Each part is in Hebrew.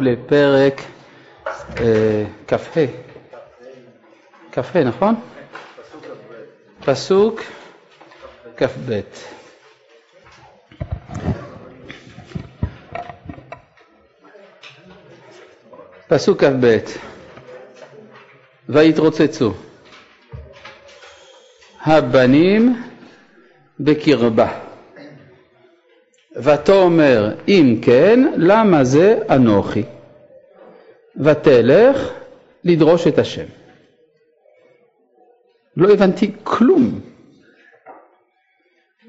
לפרק אה, כ"ה, כ"ה נכון? פסוק כ"ב. פסוק כ"ב ויתרוצצו הבנים בקרבה ותאמר אם כן למה זה אנוכי ותלך לדרוש את השם. לא הבנתי כלום.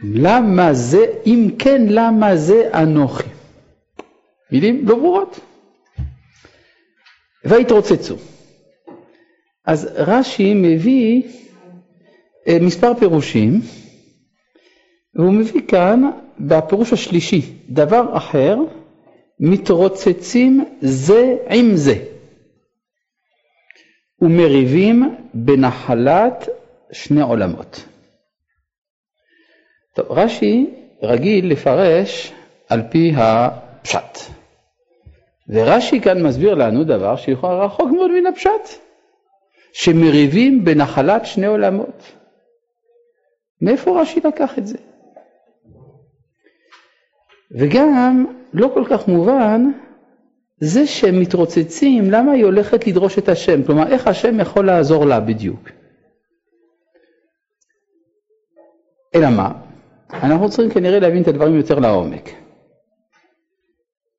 למה זה, אם כן למה זה אנוכי? מילים לא ברורות. ויתרוצצו. אז רש"י מביא אה, מספר פירושים, והוא מביא כאן בפירוש השלישי דבר אחר, מתרוצצים זה עם זה ומריבים בנחלת שני עולמות. טוב, רש"י רגיל לפרש על פי הפשט. ורש"י כאן מסביר לנו דבר שיכול רחוק מאוד מן הפשט, שמריבים בנחלת שני עולמות. מאיפה רש"י לקח את זה? וגם לא כל כך מובן זה שהם מתרוצצים, למה היא הולכת לדרוש את השם? כלומר, איך השם יכול לעזור לה בדיוק? אלא מה? אנחנו צריכים כנראה להבין את הדברים יותר לעומק.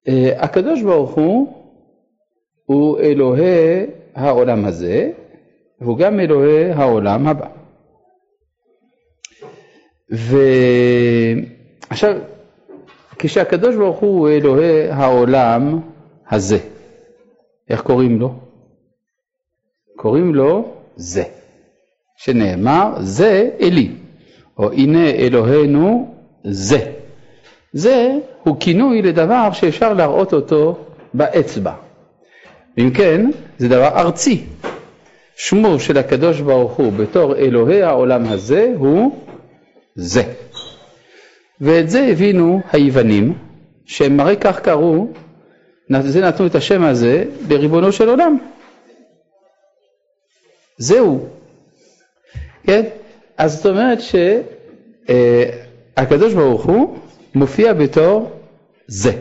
אה, הקדוש ברוך הוא הוא אלוהי העולם הזה, והוא גם אלוהי העולם הבא. ועכשיו, כשהקדוש ברוך הוא אלוהי העולם הזה, איך קוראים לו? קוראים לו זה, שנאמר זה אלי, או הנה אלוהינו זה. זה הוא כינוי לדבר שאפשר להראות אותו באצבע. אם כן, זה דבר ארצי. שמו של הקדוש ברוך הוא בתור אלוהי העולם הזה הוא זה. ואת זה הבינו היוונים, שהם הרי כך קראו, זה נתנו את השם הזה לריבונו של עולם. זהו. כן? אז זאת אומרת שהקדוש ברוך הוא מופיע בתור זה.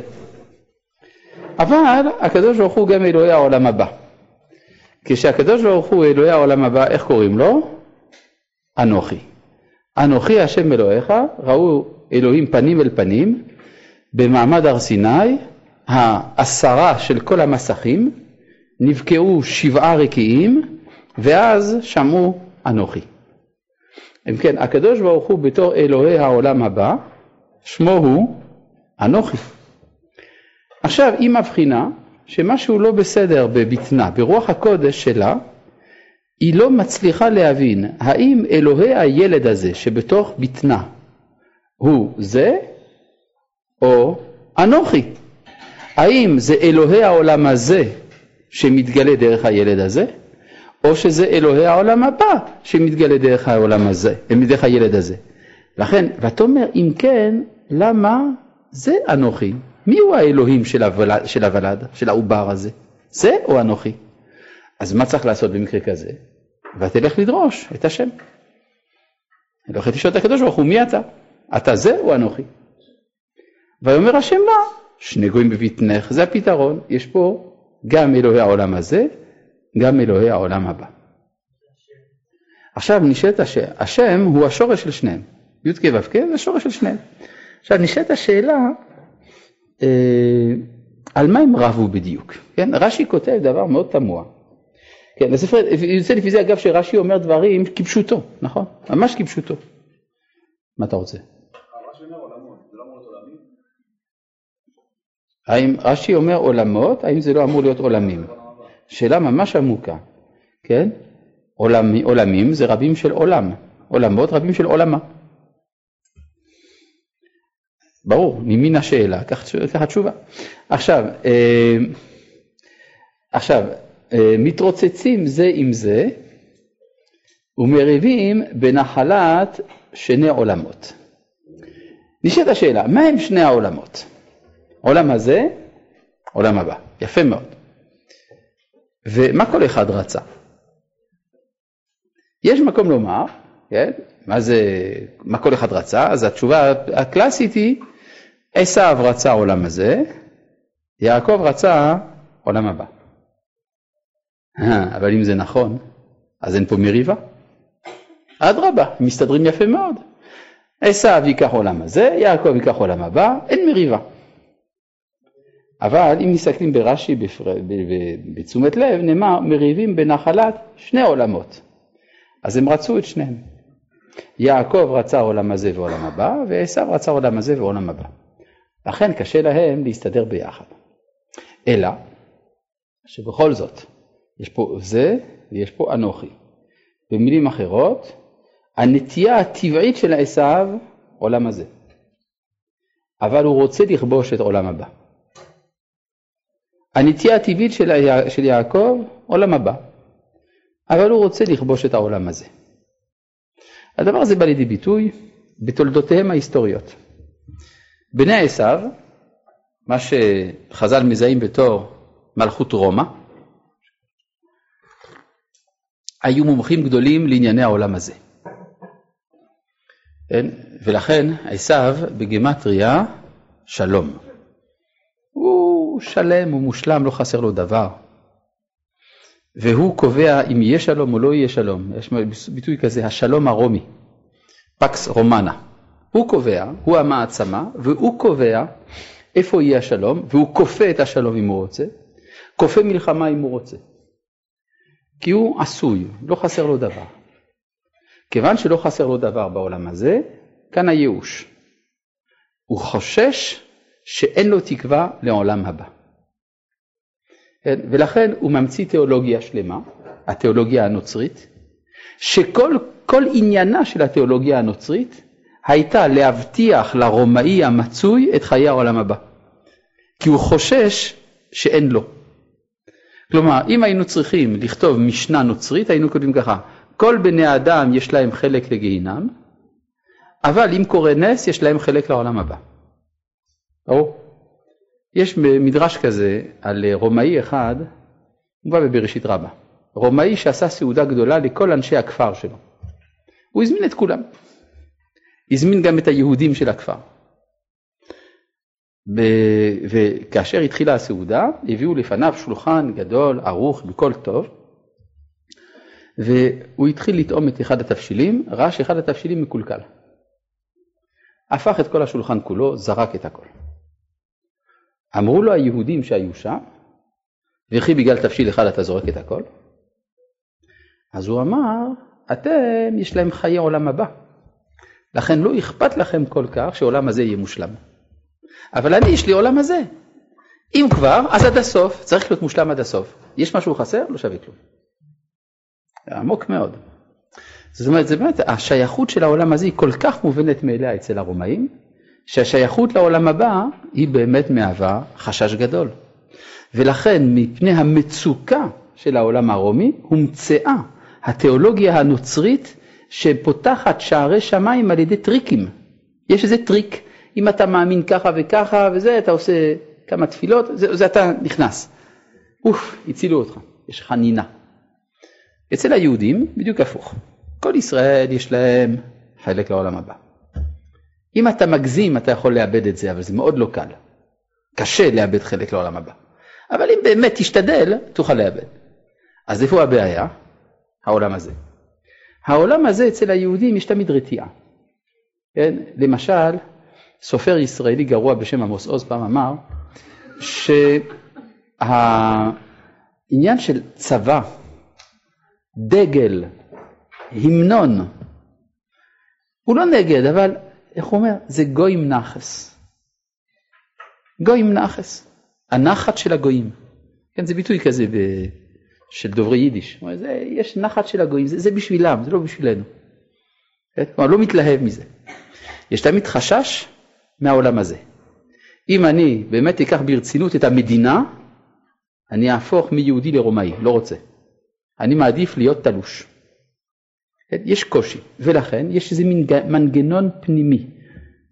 אבל הקדוש ברוך הוא גם אלוהי העולם הבא. כשהקדוש ברוך הוא אלוהי העולם הבא, איך קוראים לו? אנוכי. אנוכי השם אלוהיך, ראו אלוהים פנים אל פנים, במעמד הר סיני, העשרה של כל המסכים, נבקעו שבעה רקיעים, ואז שמעו אנוכי. אם כן, הקדוש ברוך הוא בתור אלוהי העולם הבא, שמו הוא אנוכי. עכשיו, היא מבחינה שמשהו לא בסדר בבטנה, ברוח הקודש שלה, היא לא מצליחה להבין האם אלוהי הילד הזה שבתוך בטנה הוא זה או אנוכי. האם זה אלוהי העולם הזה שמתגלה דרך הילד הזה, או שזה אלוהי העולם הבא שמתגלה דרך העולם הזה, דרך הילד הזה. לכן, ותאמר אם כן, למה זה אנוכי? מי הוא האלוהים של, הוולד, של העובר הזה? זה או אנוכי? אז מה צריך לעשות במקרה כזה? ותלך לדרוש את השם. הולכת לשאול את הקדוש ברוך הוא, מי אתה? אתה זה או אנוכי? ויאמר השם לה, שני גויים בבטנך, זה הפתרון, יש פה גם אלוהי העולם הזה, גם אלוהי העולם הבא. עכשיו נשאלת השם, השם הוא השורש של שניהם, י"ק ו"ק זה השורש של שניהם. עכשיו נשאלת השאלה, אה, על מה הם רבו בדיוק? כן? רש"י כותב דבר מאוד תמוה. כן, הספר, יוצא לפי זה אגב שרש"י אומר דברים כפשוטו, נכון? ממש כפשוטו. מה אתה רוצה? האם רש"י אומר עולמות, האם זה לא אמור להיות עולמים? שאלה ממש עמוקה, כן? עולמ, עולמים זה רבים של עולם, עולמות רבים של עולמה. ברור, ממין השאלה, ככה תשובה. עכשיו, אה, עכשיו, מתרוצצים זה עם זה ומריבים בנחלת שני עולמות. נשאלת השאלה, מה הם שני העולמות? עולם הזה, עולם הבא. יפה מאוד. ומה כל אחד רצה? יש מקום לומר, כן, מה זה, מה כל אחד רצה? אז התשובה הקלאסית היא, עשיו רצה עולם הזה, יעקב רצה עולם הבא. אה, אבל אם זה נכון, אז אין פה מריבה. אדרבה, הם מסתדרים יפה מאוד. עשיו ייקח עולם הזה, יעקב ייקח עולם הבא, אין מריבה. אבל אם מסתכלים ברש"י בתשומת לב, נאמר מריבים בנחלת שני עולמות. אז הם רצו את שניהם. יעקב רצה עולם הזה ועולם הבא, ועשו רצה עולם הזה ועולם הבא. לכן קשה להם להסתדר ביחד. אלא שבכל זאת, יש פה זה ויש פה אנוכי. במילים אחרות, הנטייה הטבעית של עשיו, עולם הזה. אבל הוא רוצה לכבוש את עולם הבא. הנטייה הטבעית של, של יעקב, עולם הבא. אבל הוא רוצה לכבוש את העולם הזה. הדבר הזה בא לידי ביטוי בתולדותיהם ההיסטוריות. בני עשיו, מה שחז"ל מזהים בתור מלכות רומא, היו מומחים גדולים לענייני העולם הזה. כן? ולכן עשיו בגימטריה שלום. הוא שלם, הוא מושלם, לא חסר לו דבר. והוא קובע אם יהיה שלום או לא יהיה שלום. יש ביטוי כזה, השלום הרומי, פקס רומנה. הוא קובע, הוא המעצמה, והוא קובע איפה יהיה השלום, והוא כופה את השלום אם הוא רוצה, כופה מלחמה אם הוא רוצה. כי הוא עשוי, לא חסר לו דבר. כיוון שלא חסר לו דבר בעולם הזה, כאן הייאוש. הוא חושש שאין לו תקווה לעולם הבא. כן? ולכן הוא ממציא תיאולוגיה שלמה, התיאולוגיה הנוצרית, שכל עניינה של התיאולוגיה הנוצרית הייתה להבטיח לרומאי המצוי את חיי העולם הבא. כי הוא חושש שאין לו. כלומר, אם היינו צריכים לכתוב משנה נוצרית, היינו כותבים ככה, כל בני האדם יש להם חלק לגיהינם, אבל אם קורה נס, יש להם חלק לעולם הבא. ברור? יש מדרש כזה על רומאי אחד, הוא בא בבראשית רבה. רומאי שעשה סעודה גדולה לכל אנשי הכפר שלו. הוא הזמין את כולם. הזמין גם את היהודים של הכפר. וכאשר התחילה הסעודה, הביאו לפניו שולחן גדול, ערוך, בכל טוב, והוא התחיל לטעום את אחד התבשילים, ראה שאחד התבשילים מקולקל. הפך את כל השולחן כולו, זרק את הכל. אמרו לו היהודים שהיו שם, וכי בגלל תבשיל אחד אתה זורק את הכל? אז הוא אמר, אתם, יש להם חיי עולם הבא. לכן לא אכפת לכם כל כך שעולם הזה יהיה מושלם. אבל אני, יש לי עולם הזה. אם כבר, אז עד הסוף, צריך להיות מושלם עד הסוף. יש משהו חסר? לא שווה כלום. עמוק מאוד. זאת אומרת, זה באמת, השייכות של העולם הזה היא כל כך מובנת מאליה אצל הרומאים, שהשייכות לעולם הבא היא באמת מהווה חשש גדול. ולכן מפני המצוקה של העולם הרומי הומצאה התיאולוגיה הנוצרית שפותחת שערי שמיים על ידי טריקים. יש איזה טריק, אם אתה מאמין ככה וככה וזה, אתה עושה כמה תפילות, זה, זה אתה נכנס. אוף, הצילו אותך, יש לך נינה. אצל היהודים בדיוק הפוך. כל ישראל יש להם חלק לעולם הבא. אם אתה מגזים אתה יכול לאבד את זה, אבל זה מאוד לא קל. קשה לאבד חלק לעולם הבא. אבל אם באמת תשתדל, תוכל לאבד. אז איפה הבעיה? העולם הזה. העולם הזה אצל היהודים יש תמיד רתיעה. כן? למשל, סופר ישראלי גרוע בשם עמוס עוז פעם אמר שהעניין של צבא, דגל, המנון, הוא לא נגד, אבל איך הוא אומר? זה גויים נחס. גויים נחס. הנחת של הגויים. כן, זה ביטוי כזה ב... של דוברי יידיש. זה, יש נחת של הגויים, זה, זה בשבילם, זה לא בשבילנו. כן? כלומר, לא מתלהב מזה. יש תמיד חשש מהעולם הזה. אם אני באמת אקח ברצינות את המדינה, אני אהפוך מיהודי לרומאי, לא רוצה. אני מעדיף להיות תלוש. יש קושי, ולכן יש איזה מנגנון פנימי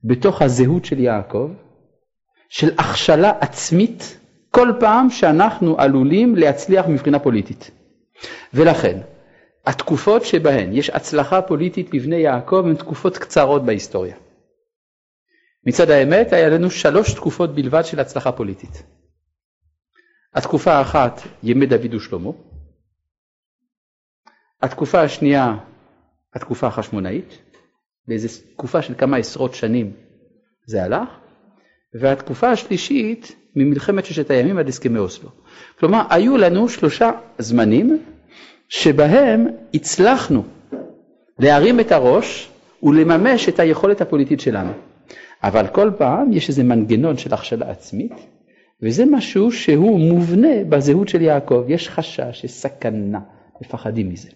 בתוך הזהות של יעקב, של הכשלה עצמית כל פעם שאנחנו עלולים להצליח מבחינה פוליטית. ולכן, התקופות שבהן יש הצלחה פוליטית לבני יעקב הן תקופות קצרות בהיסטוריה. מצד האמת, היה לנו שלוש תקופות בלבד של הצלחה פוליטית. התקופה האחת, ימי דוד ושלמה. התקופה השנייה, התקופה החשמונאית. באיזו תקופה של כמה עשרות שנים זה הלך. והתקופה השלישית, ממלחמת ששת הימים עד הסכמי אוסלו. כלומר, היו לנו שלושה זמנים שבהם הצלחנו להרים את הראש ולממש את היכולת הפוליטית שלנו. אבל כל פעם יש איזה מנגנון של הכשלה עצמית, וזה משהו שהוא מובנה בזהות של יעקב. יש חשש, יש סכנה, מפחדים מזה.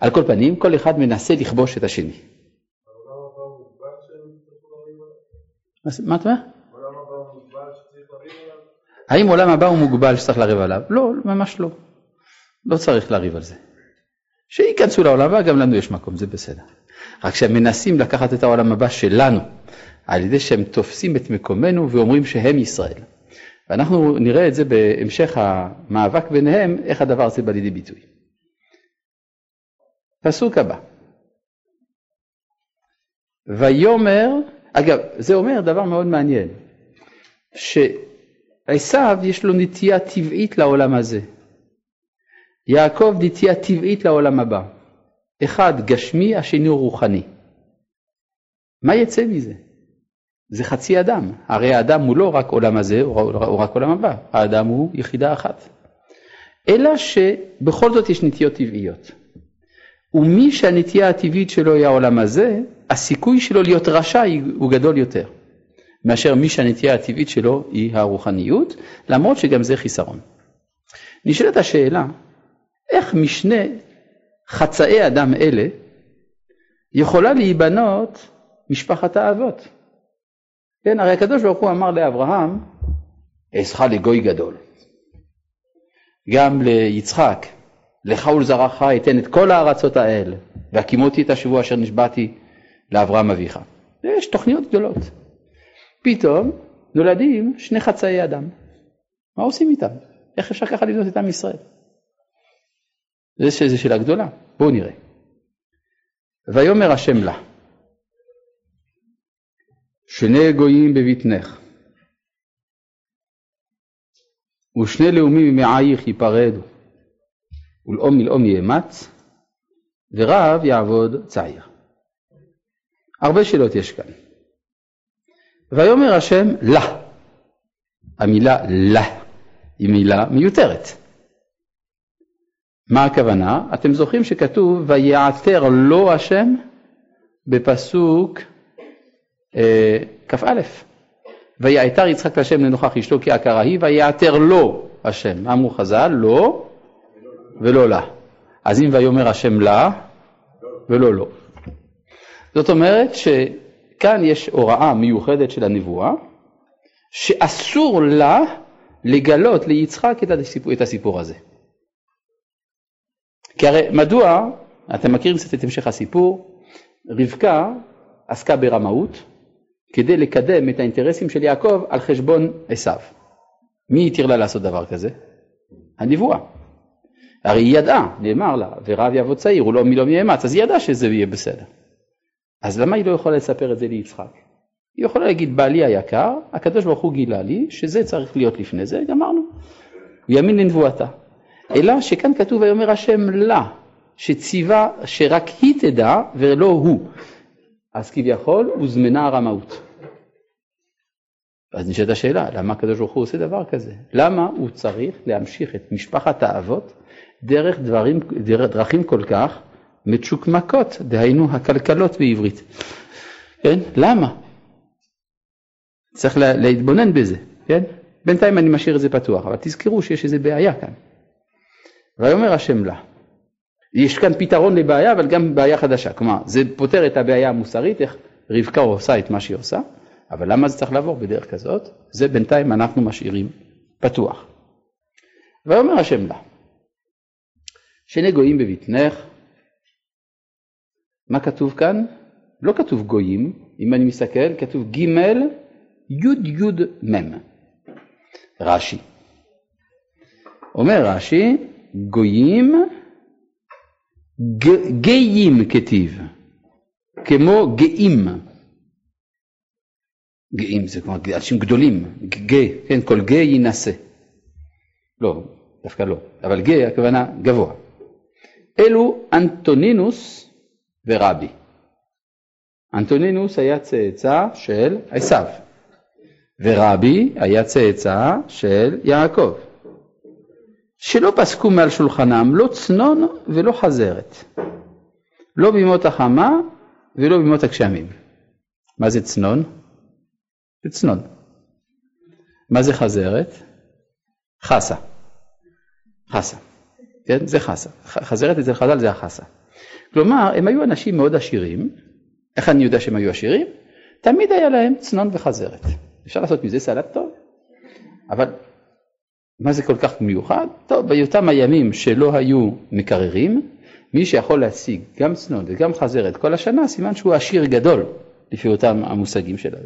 על כל פנים, כל אחד מנסה לכבוש את השני. האם עולם הבא הוא מוגבל שצריך לריב עליו? לא, ממש לא. לא צריך לריב על זה. שייכנסו לעולם הבא, גם לנו יש מקום, זה בסדר. רק שהם מנסים לקחת את העולם הבא שלנו, על ידי שהם תופסים את מקומנו ואומרים שהם ישראל. ואנחנו נראה את זה בהמשך המאבק ביניהם, איך הדבר הזה בא לידי ביטוי. פסוק הבא. ויאמר, אגב, זה אומר דבר מאוד מעניין, שעשיו יש לו נטייה טבעית לעולם הזה. יעקב נטייה טבעית לעולם הבא. אחד גשמי, השני הוא רוחני. מה יצא מזה? זה חצי אדם. הרי האדם הוא לא רק עולם הזה, הוא רק עולם הבא. האדם הוא יחידה אחת. אלא שבכל זאת יש נטיות טבעיות. ומי שהנטייה הטבעית שלו היא העולם הזה, הסיכוי שלו להיות רשע הוא גדול יותר, מאשר מי שהנטייה הטבעית שלו היא הרוחניות, למרות שגם זה חיסרון. נשאלת השאלה, איך משני חצאי אדם אלה יכולה להיבנות משפחת האבות? כן, הרי הקדוש ברוך הוא אמר לאברהם, אעשך לגוי גדול. גם ליצחק, לך ולזרעך אתן את כל הארצות האל, והקימותי את השבוע אשר נשבעתי לאברהם אביך. יש תוכניות גדולות. פתאום נולדים שני חצאי אדם. מה עושים איתם? איך אפשר ככה לבנות את עם ישראל? זו שאלה גדולה. בואו נראה. ויאמר השם לה, שני גויים בבטנך, ושני לאומים ממעייך ייפרדו, ולאום מלאום יאמץ, ורב יעבוד צעיר. הרבה שאלות יש כאן. ויאמר השם לה. המילה לה היא מילה מיותרת. מה הכוונה? אתם זוכרים שכתוב ויעתר לו השם בפסוק אה, כ"א. ויעתר יצחק להשם לנוכח אשתו כי עקרה היא ויעתר לו השם. אמרו חז"ל לא ולא לה. אז אם ויאמר השם לה ולא לא. זאת אומרת שכאן יש הוראה מיוחדת של הנבואה שאסור לה לגלות ליצחק את הסיפור הזה. כי הרי מדוע, אתם מכירים קצת את המשך הסיפור, רבקה עסקה ברמאות כדי לקדם את האינטרסים של יעקב על חשבון עשיו. מי התיר לה לעשות דבר כזה? הנבואה. הרי היא ידעה, נאמר לה, ורב יבוא צעיר, הוא לא מי לא יאמץ, אז היא ידעה שזה יהיה בסדר. אז למה היא לא יכולה לספר את זה ליצחק? היא יכולה להגיד, בעלי היקר, הקדוש ברוך הוא גילה לי שזה צריך להיות לפני זה, גמרנו. הוא יאמין לנבואתה. אלא שכאן כתוב ויאמר השם לה, שציווה שרק היא תדע ולא הוא. אז כביכול הוזמנה הרמאות. אז נשאלת השאלה, למה הקדוש ברוך הוא עושה דבר כזה? למה הוא צריך להמשיך את משפחת האבות דרך דברים, דרכים כל כך מצ'וקמקות, דהיינו הכלכלות בעברית. כן? למה? צריך לה, להתבונן בזה, כן? בינתיים אני משאיר את זה פתוח, אבל תזכרו שיש איזה בעיה כאן. ויאמר השם לה, יש כאן פתרון לבעיה, אבל גם בעיה חדשה. כלומר, זה פותר את הבעיה המוסרית, איך רבקה עושה את מה שהיא עושה, אבל למה זה צריך לעבור בדרך כזאת? זה בינתיים אנחנו משאירים פתוח. ויאמר השם לה, שני גויים בבטנך, מה כתוב כאן? לא כתוב גויים, אם אני מסתכל, כתוב ג' י' י' מ'. רש"י. אומר רש"י, גויים ג, גאים כתיב, כמו גאים. גאים זה כמו אנשים גדולים, גא, כן, כל גא יינשא. לא, דווקא לא, אבל גא הכוונה גבוה. אלו אנטונינוס ורבי. אנטונינוס היה צאצא של עשיו, ורבי היה צאצא של יעקב. שלא פסקו מעל שולחנם לא צנון ולא חזרת, לא בימות החמה ולא בימות הגשמים. מה זה צנון? זה צנון. מה זה חזרת? חסה. חסה. כן? זה חסה. חזרת אצל חז"ל זה החסה. כלומר, הם היו אנשים מאוד עשירים. איך אני יודע שהם היו עשירים? תמיד היה להם צנון וחזרת. אפשר לעשות מזה סלט טוב, אבל מה זה כל כך מיוחד? טוב, באותם הימים שלא היו מקררים, מי שיכול להשיג גם צנון וגם חזרת כל השנה, סימן שהוא עשיר גדול, לפי אותם המושגים שלנו,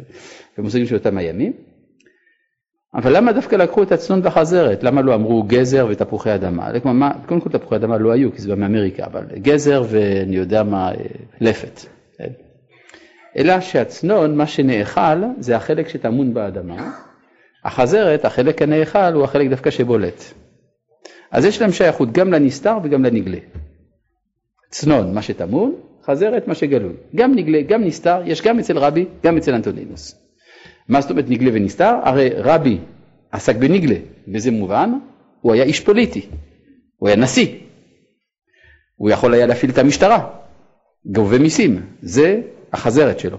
המושגים של אותם הימים. אבל למה דווקא לקחו את הצנון והחזרת? למה לא אמרו גזר ותפוחי אדמה? קודם כל תפוחי אדמה לא היו, כי זה בא מאמריקה, אבל גזר ואני יודע מה, לפת. כן? אלא שהצנון, מה שנאכל, זה החלק שטמון באדמה, החזרת, החלק הנאכל, הוא החלק דווקא שבולט. אז יש להם שייכות גם לנסתר וגם לנגלה. צנון, מה שטמון, חזרת, מה שגלוי. גם נגלה, גם נסתר, יש גם אצל רבי, גם אצל אנטונינוס. מה זאת אומרת נגלה ונסתר? הרי רבי עסק בנגלה, וזה מובן, הוא היה איש פוליטי, הוא היה נשיא, הוא יכול היה להפעיל את המשטרה, גובה מיסים, זה החזרת שלו.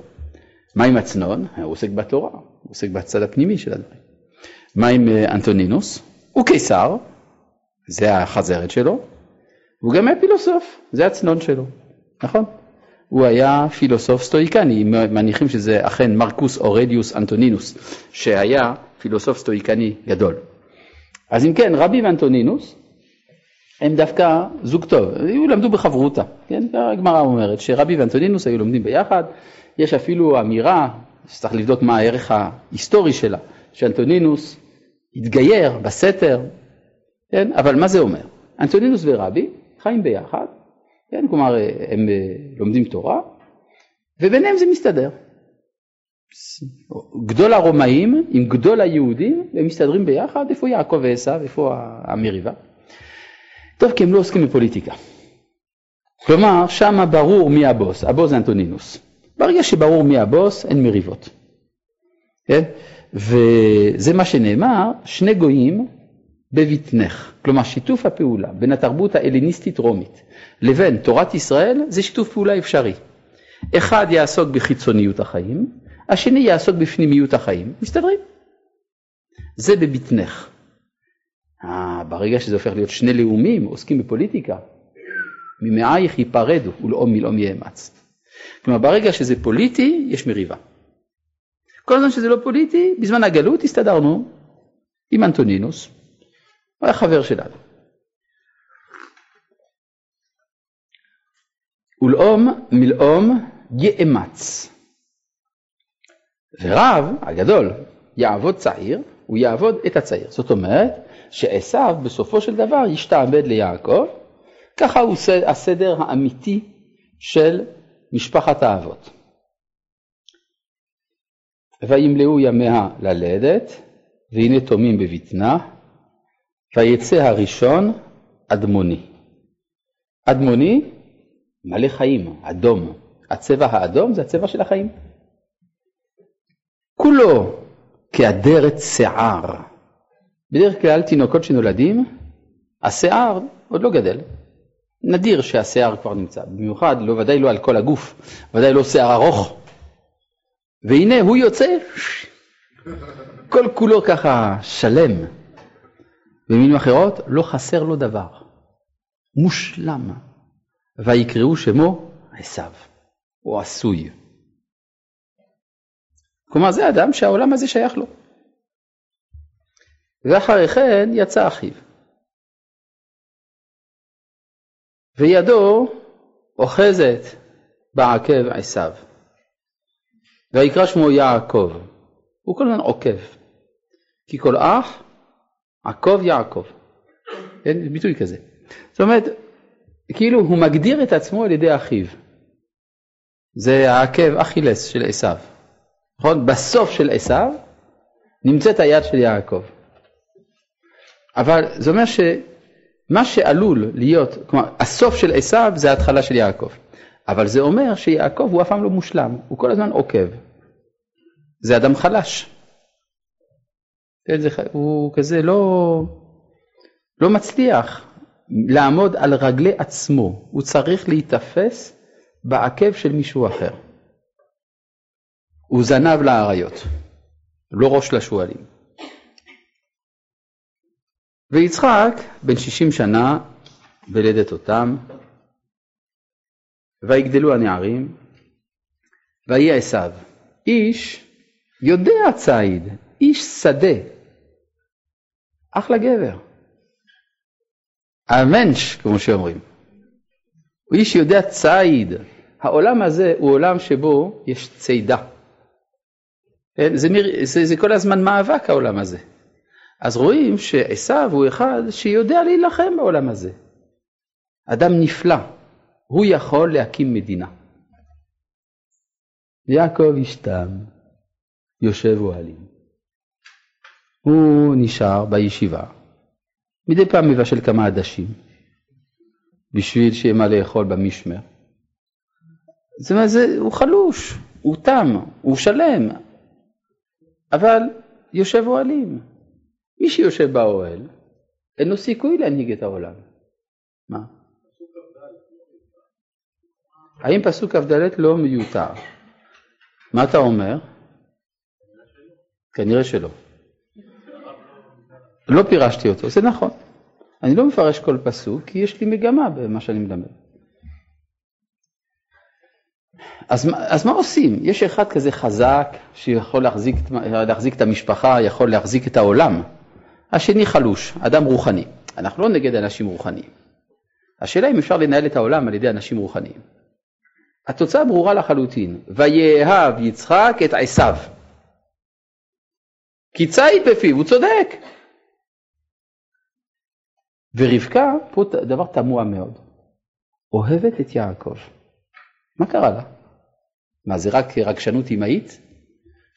מה עם הצנון? הוא עוסק בתורה, הוא עוסק בצד הפנימי של הדברים. מה עם אה, אנטונינוס? הוא קיסר, זה החזרת שלו, והוא גם היה פילוסוף, זה הצנון שלו, נכון? הוא היה פילוסוף סטואיקני, מניחים שזה אכן מרקוס אורדיוס אנטונינוס, שהיה פילוסוף סטואיקני גדול. אז אם כן, רבי ואנטונינוס הם דווקא זוג טוב, היו למדו בחברותה, כן? הגמרא אומרת שרבי ואנטונינוס היו לומדים ביחד, יש אפילו אמירה, שצריך לבדוק מה הערך ההיסטורי שלה, שאנטונינוס התגייר בסתר, כן? אבל מה זה אומר? אנטונינוס ורבי חיים ביחד, כן? כלומר הם אה, לומדים תורה, וביניהם זה מסתדר. גדול הרומאים עם גדול היהודים, הם מסתדרים ביחד, איפה יעקב ועשיו, איפה המריבה? טוב, כי הם לא עוסקים בפוליטיקה. כלומר, שמה ברור מי הבוס, הבוס זה אנטונינוס. ברגע שברור מי הבוס, אין מריבות. כן? וזה מה שנאמר, שני גויים בבטנך. כלומר, שיתוף הפעולה בין התרבות ההלניסטית-רומית לבין תורת ישראל זה שיתוף פעולה אפשרי. אחד יעסוק בחיצוניות החיים, השני יעסוק בפנימיות החיים. מסתדרים. זה בבטנך. אה, ברגע שזה הופך להיות שני לאומים, עוסקים בפוליטיקה, ממאייך ייפרדו ולאום מלאום יאמץ. כלומר, ברגע שזה פוליטי, יש מריבה. כל הזמן שזה לא פוליטי, בזמן הגלות הסתדרנו עם אנטונינוס, הוא היה חבר שלנו. ולאום מלאום יאמץ. ורב הגדול יעבוד צעיר, הוא יעבוד את הצעיר. זאת אומרת שעשו בסופו של דבר ישתעבד ליעקב, ככה הוא הסדר האמיתי של משפחת האבות. וימלאו ימיה ללדת, והנה תומים בבטנה, ויצא הראשון אדמוני. אדמוני מלא חיים, אדום. הצבע האדום זה הצבע של החיים. כולו כאדרת שיער. בדרך כלל תינוקות שנולדים, השיער עוד לא גדל. נדיר שהשיער כבר נמצא, במיוחד, לא, ודאי לא על כל הגוף, ודאי לא שיער ארוך. והנה הוא יוצא, כל כולו ככה שלם. במילים אחרות, לא חסר לו דבר. מושלם. ויקראו שמו עשיו, או עשוי. כלומר, זה אדם שהעולם הזה שייך לו. ואחרי כן יצא אחיו. וידו אוחזת בעקב עשיו. ויקרא שמו יעקב. הוא כל הזמן עוקב. כי כל אח עקוב יעקב. אין ביטוי כזה. זאת אומרת, כאילו הוא מגדיר את עצמו על ידי אחיו. זה העקב אכילס של עשיו. נכון? בסוף של עשיו נמצאת היד של יעקב. אבל זה אומר שמה שעלול להיות, כלומר הסוף של עשיו זה ההתחלה של יעקב. אבל זה אומר שיעקב הוא אף פעם לא מושלם, הוא כל הזמן עוקב. זה אדם חלש. כן, הוא כזה לא, לא מצליח לעמוד על רגלי עצמו, הוא צריך להיתפס בעקב של מישהו אחר. הוא זנב לאריות, לא ראש לשועלים. ויצחק בן שישים שנה ולדת אותם, ויגדלו הנערים, ויהי עשיו, איש יודע ציד, איש שדה, אחלה גבר. המנש, כמו שאומרים. הוא איש יודע ציד. העולם הזה הוא עולם שבו יש צידה. כן? זה, זה, זה כל הזמן מאבק העולם הזה. אז רואים שעשו הוא אחד שיודע להילחם בעולם הזה. אדם נפלא, הוא יכול להקים מדינה. יעקב ישתם, יושב אוהלים. הוא נשאר בישיבה, מדי פעם מבשל כמה עדשים, בשביל שיהיה מה לאכול במשמר. זאת אומרת, זה, הוא חלוש, הוא תם, הוא שלם, אבל יושב אוהלים. מי שיושב באוהל, אין לו סיכוי להנהיג את העולם. מה? האם פסוק כ"ד לא מיותר? מה אתה אומר? כנראה שלא. לא פירשתי אותו, זה נכון. אני לא מפרש כל פסוק כי יש לי מגמה במה שאני מדבר. אז, אז מה עושים? יש אחד כזה חזק שיכול להחזיק, להחזיק את המשפחה, יכול להחזיק את העולם. השני חלוש, אדם רוחני. אנחנו לא נגד אנשים רוחניים. השאלה אם אפשר לנהל את העולם על ידי אנשים רוחניים. התוצאה ברורה לחלוטין, ויאהב יצחק את עשיו. כי ציד בפיו, הוא צודק. ורבקה, פה דבר תמוה מאוד, אוהבת את יעקב. מה קרה לה? מה, זה רק רגשנות אמהית?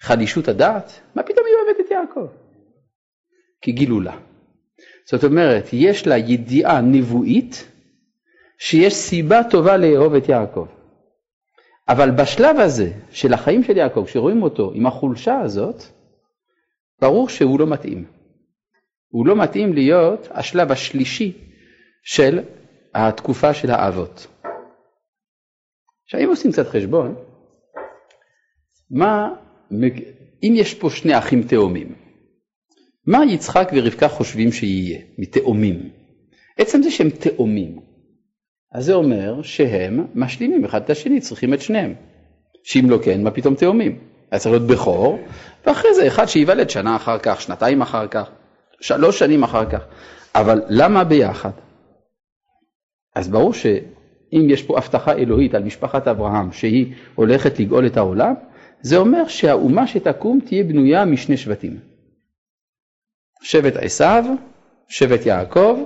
חלישות הדעת? מה פתאום היא אוהבת את יעקב? כי גילו לה. זאת אומרת, יש לה ידיעה נבואית שיש סיבה טובה לאהוב את יעקב. אבל בשלב הזה של החיים של יעקב, כשרואים אותו עם החולשה הזאת, ברור שהוא לא מתאים. הוא לא מתאים להיות השלב השלישי של התקופה של האבות. עכשיו אם עושים קצת חשבון, מה, אם יש פה שני אחים תאומים, מה יצחק ורבקה חושבים שיהיה מתאומים? עצם זה שהם תאומים, אז זה אומר שהם משלימים אחד את השני, צריכים את שניהם. שאם לא כן, מה פתאום תאומים? היה צריך להיות בכור, ואחרי זה אחד שייוולד שנה אחר כך, שנתיים אחר כך. שלוש שנים אחר כך. אבל למה ביחד? אז ברור שאם יש פה הבטחה אלוהית על משפחת אברהם שהיא הולכת לגאול את העולם, זה אומר שהאומה שתקום תהיה בנויה משני שבטים. שבט עשיו, שבט יעקב,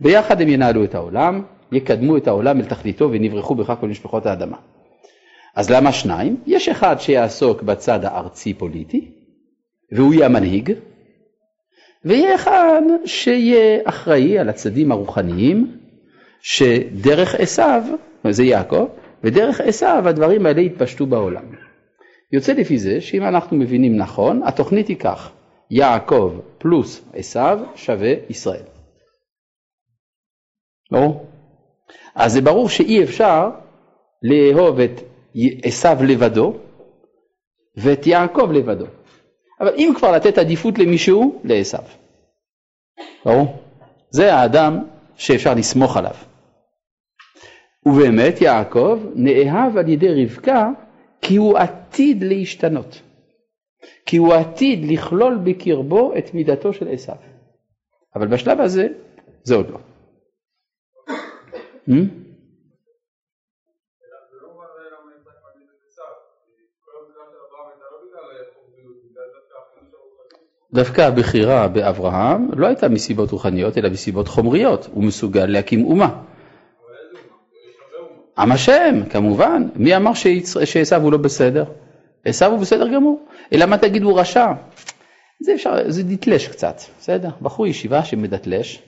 ביחד הם ינהלו את העולם, יקדמו את העולם אל תכליתו ונברחו בכך כל משפחות האדמה. אז למה שניים? יש אחד שיעסוק בצד הארצי פוליטי, והוא יהיה המנהיג, ויהיה אחד שיהיה אחראי על הצדדים הרוחניים, שדרך עשיו, זה יעקב, ודרך עשיו הדברים האלה יתפשטו בעולם. יוצא לפי זה שאם אנחנו מבינים נכון, התוכנית היא כך, יעקב פלוס עשיו שווה ישראל. ברור? אז זה ברור שאי אפשר לאהוב את עשיו לבדו ואת יעקב לבדו. אבל אם כבר לתת עדיפות למישהו, לעשו. ברור? זה האדם שאפשר לסמוך עליו. ובאמת יעקב נאהב על ידי רבקה כי הוא עתיד להשתנות. כי הוא עתיד לכלול בקרבו את מידתו של עשו. אבל בשלב הזה זה עוד לא. דווקא הבחירה באברהם לא הייתה מסיבות רוחניות, אלא מסיבות חומריות. הוא מסוגל להקים אומה. עם השם, כמובן. מי אמר שעשו הוא לא בסדר? עשו הוא בסדר גמור. אלא מה תגיד הוא רשע? זה אפשר, זה דתלש קצת, בסדר? בחור ישיבה שמדתלש,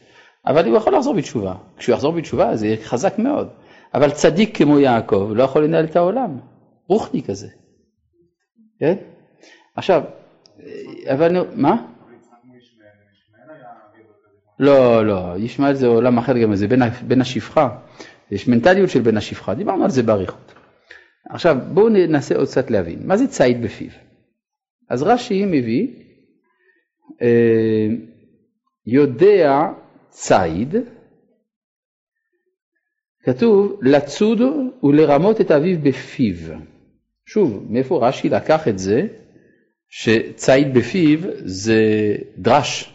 אבל הוא יכול לחזור בתשובה. כשהוא יחזור בתשובה זה יהיה חזק מאוד. אבל צדיק כמו יעקב לא יכול לנהל את העולם. רוחני כזה. כן? עכשיו, אבל מה? לא, לא, ישמעאל זה עולם אחר גם, זה בן השפחה. יש מנטליות של בן השפחה, דיברנו על זה באריכות. עכשיו בואו ננסה עוד קצת להבין, מה זה ציד בפיו? אז רש"י מביא, אה, יודע ציד, כתוב לצוד ולרמות את אביו בפיו. שוב, מאיפה רש"י לקח את זה שציד בפיו זה דרש,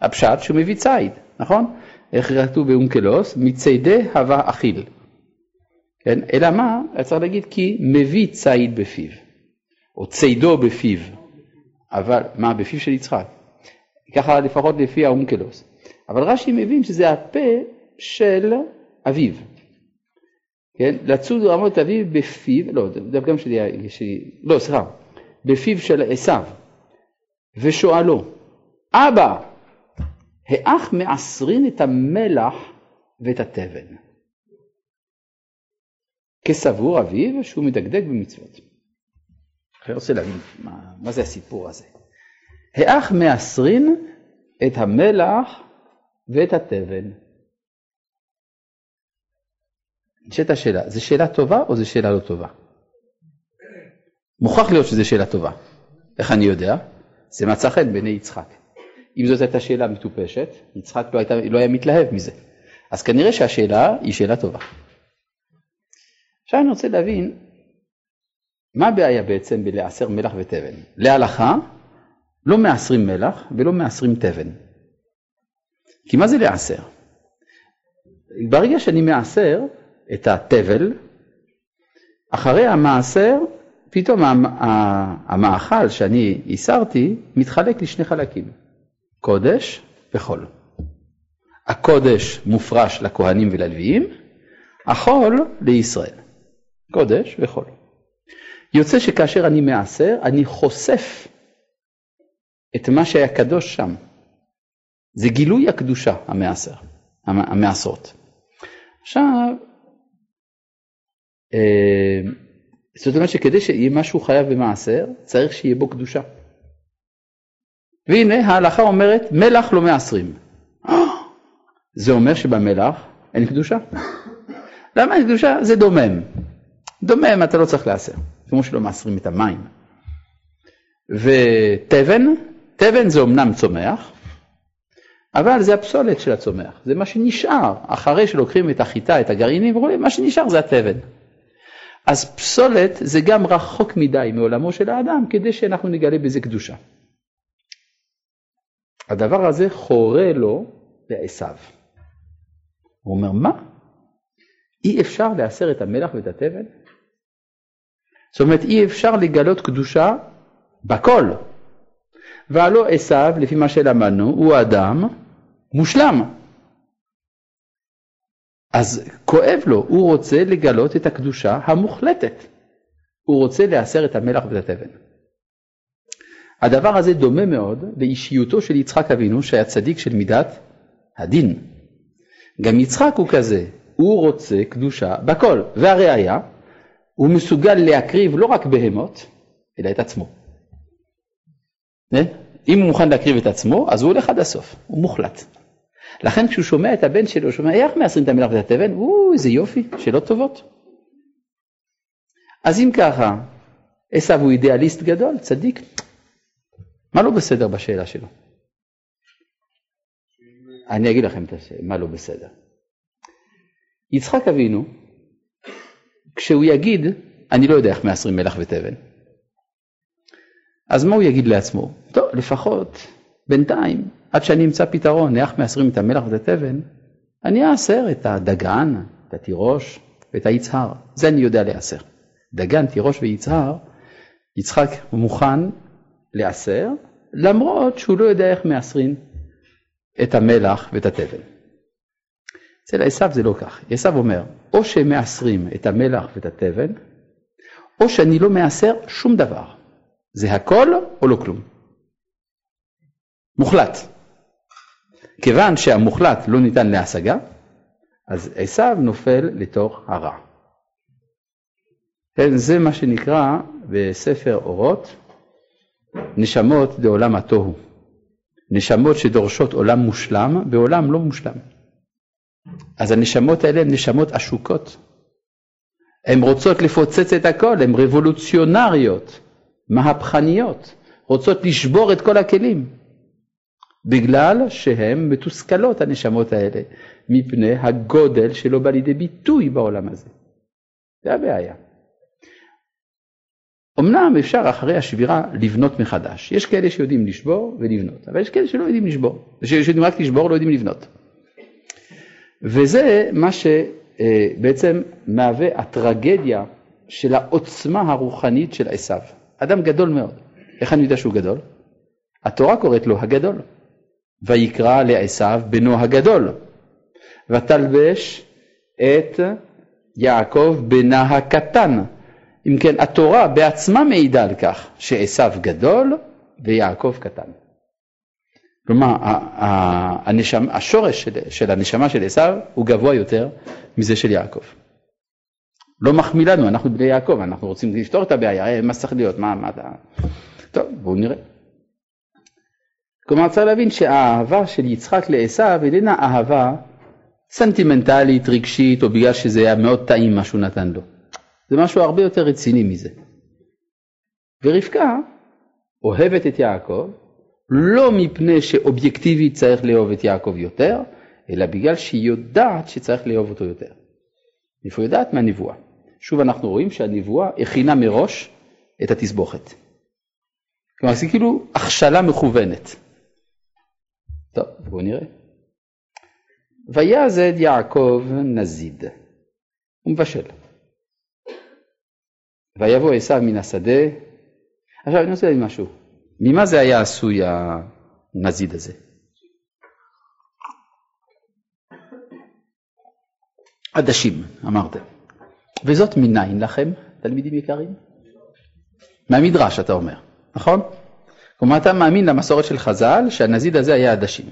הפשט שהוא מביא ציד, נכון? איך כתוב באונקלוס? מציידי הווה אכיל. כן? אלא מה? צריך להגיד כי מביא ציד בפיו, או צידו בפיו, אבל מה? בפיו של יצחק. ככה לפחות לפי האונקלוס. אבל רש"י מבין שזה הפה של אביו. כן? לצוד רמות אביו בפיו, לא, דווקא שלי, שלי, לא, סליחה, בפיו של עשיו, ושואלו, אבא, האח מעשרין את המלח ואת התבן. כסבור אביו שהוא מדקדק במצוות. אני רוצה להבין מה, מה זה הסיפור הזה. האח מעשרין את המלח ואת התבן. נשאלת השאלה, זו שאלה טובה או זו שאלה לא טובה? מוכרח להיות שזו שאלה טובה. איך אני יודע? זה מצא חן בעיני יצחק. אם זאת הייתה שאלה מטופשת, יצחק לא, הייתה, לא היה מתלהב מזה. אז כנראה שהשאלה היא שאלה טובה. עכשיו אני רוצה להבין, מה הבעיה בעצם בלעשר מלח ותבן? להלכה, לא מעשרים מלח ולא מעשרים תבן. כי מה זה לעשר? ברגע שאני מעשר את התבל, אחרי המעשר, פתאום המאכל שאני הסרתי מתחלק לשני חלקים. קודש וחול. הקודש מופרש לכהנים וללוויים, החול לישראל. קודש וחול. יוצא שכאשר אני מעשר, אני חושף את מה שהיה קדוש שם. זה גילוי הקדושה, המעשר, המעשרות. עכשיו, אה, זאת אומרת שכדי שיהיה משהו חייב במעשר, צריך שיהיה בו קדושה. והנה ההלכה אומרת מלח לא מעשרים. זה אומר שבמלח אין קדושה. למה אין קדושה? זה דומם. דומם אתה לא צריך לעשר, כמו שלא מעשרים את המים. ותבן, תבן זה אמנם צומח, אבל זה הפסולת של הצומח, זה מה שנשאר, אחרי שלוקחים את החיטה, את הגרעינים מה שנשאר זה התבן. אז פסולת זה גם רחוק מדי מעולמו של האדם, כדי שאנחנו נגלה בזה קדושה. הדבר הזה חורה לו לעשו. הוא אומר, מה? אי אפשר להסר את המלח ואת התבן? זאת אומרת, אי אפשר לגלות קדושה בכל. והלא עשו, לפי מה שלמדנו, הוא אדם מושלם. אז כואב לו, הוא רוצה לגלות את הקדושה המוחלטת. הוא רוצה להסר את המלח ואת התבן. הדבר הזה דומה מאוד לאישיותו של יצחק אבינו שהיה צדיק של מידת הדין. גם יצחק הוא כזה, הוא רוצה קדושה בכל, והראיה, הוא מסוגל להקריב לא רק בהמות, אלא את עצמו. אם הוא מוכן להקריב את עצמו, אז הוא הולך עד הסוף, הוא מוחלט. לכן כשהוא שומע את הבן שלו, הוא שומע איך מעשרים את המלח ואת התבן, או, איזה יופי, שאלות טובות. אז אם ככה, עשו הוא אידיאליסט גדול, צדיק, מה לא בסדר בשאלה שלו? אני אגיד לכם מה לא בסדר. יצחק אבינו, כשהוא יגיד, אני לא יודע איך מעשרים מלח ותבן, אז מה הוא יגיד לעצמו? טוב, לפחות בינתיים, עד שאני אמצא פתרון, איך מעשרים את המלח ואת התבן, אני אעשר את הדגן, את התירוש ואת היצהר. זה אני יודע לעשר. דגן, תירוש ויצהר, יצחק מוכן לעשר, למרות שהוא לא יודע איך מאסרין את המלח ואת התבן. אצל עשיו זה לא כך. עשיו אומר, או שמאסרים את המלח ואת התבן, או שאני לא מאסר שום דבר. זה הכל או לא כלום. מוחלט. כיוון שהמוחלט לא ניתן להשגה, אז עשיו נופל לתוך הרע. כן, זה מה שנקרא בספר אורות, נשמות דעולם התוהו. נשמות שדורשות עולם מושלם בעולם לא מושלם. אז הנשמות האלה הן נשמות עשוקות. הן רוצות לפוצץ את הכל, הן רבולוציונריות, מהפכניות, רוצות לשבור את כל הכלים. בגלל שהן מתוסכלות, הנשמות האלה, מפני הגודל שלא בא לידי ביטוי בעולם הזה. זה הבעיה. אמנם אפשר אחרי השבירה לבנות מחדש. יש כאלה שיודעים לשבור ולבנות, אבל יש כאלה שלא יודעים לשבור, שיודעים רק לשבור, לא יודעים לבנות. וזה מה שבעצם מהווה הטרגדיה של העוצמה הרוחנית של עשיו. אדם גדול מאוד. איך אני יודע שהוא גדול? התורה קוראת לו הגדול. ויקרא לעשיו בנו הגדול. ותלבש את יעקב בנה הקטן. אם כן, התורה בעצמה מעידה על כך שעשיו גדול ויעקב קטן. כלומר, השורש של, של הנשמה של עשיו הוא גבוה יותר מזה של יעקב. לא מחמיא לנו, אנחנו בני יעקב, אנחנו רוצים לפתור את הבעיה, אה, מה צריך להיות, מה, מה אתה... טוב, בואו נראה. כלומר, צריך להבין שהאהבה של יצחק לעשיו איננה אהבה סנטימנטלית, רגשית, או בגלל שזה היה מאוד טעים מה שהוא נתן לו. זה משהו הרבה יותר רציני מזה. ורבקה אוהבת את יעקב, לא מפני שאובייקטיבית צריך לאהוב את יעקב יותר, אלא בגלל שהיא יודעת שצריך לאהוב אותו יותר. איפה יודעת? מהנבואה. שוב אנחנו רואים שהנבואה הכינה מראש את התסבוכת. כלומר זה כאילו הכשלה מכוונת. טוב, בואו נראה. ויעזד יעקב נזיד. הוא מבשל. ויבוא עשיו מן השדה. עכשיו אני רוצה להגיד משהו. ממה זה היה עשוי הנזיד הזה? עדשים, אמרתם. וזאת מניין לכם, תלמידים יקרים? מהמדרש אתה אומר, נכון? כלומר אתה מאמין למסורת של חז"ל שהנזיד הזה היה עדשים.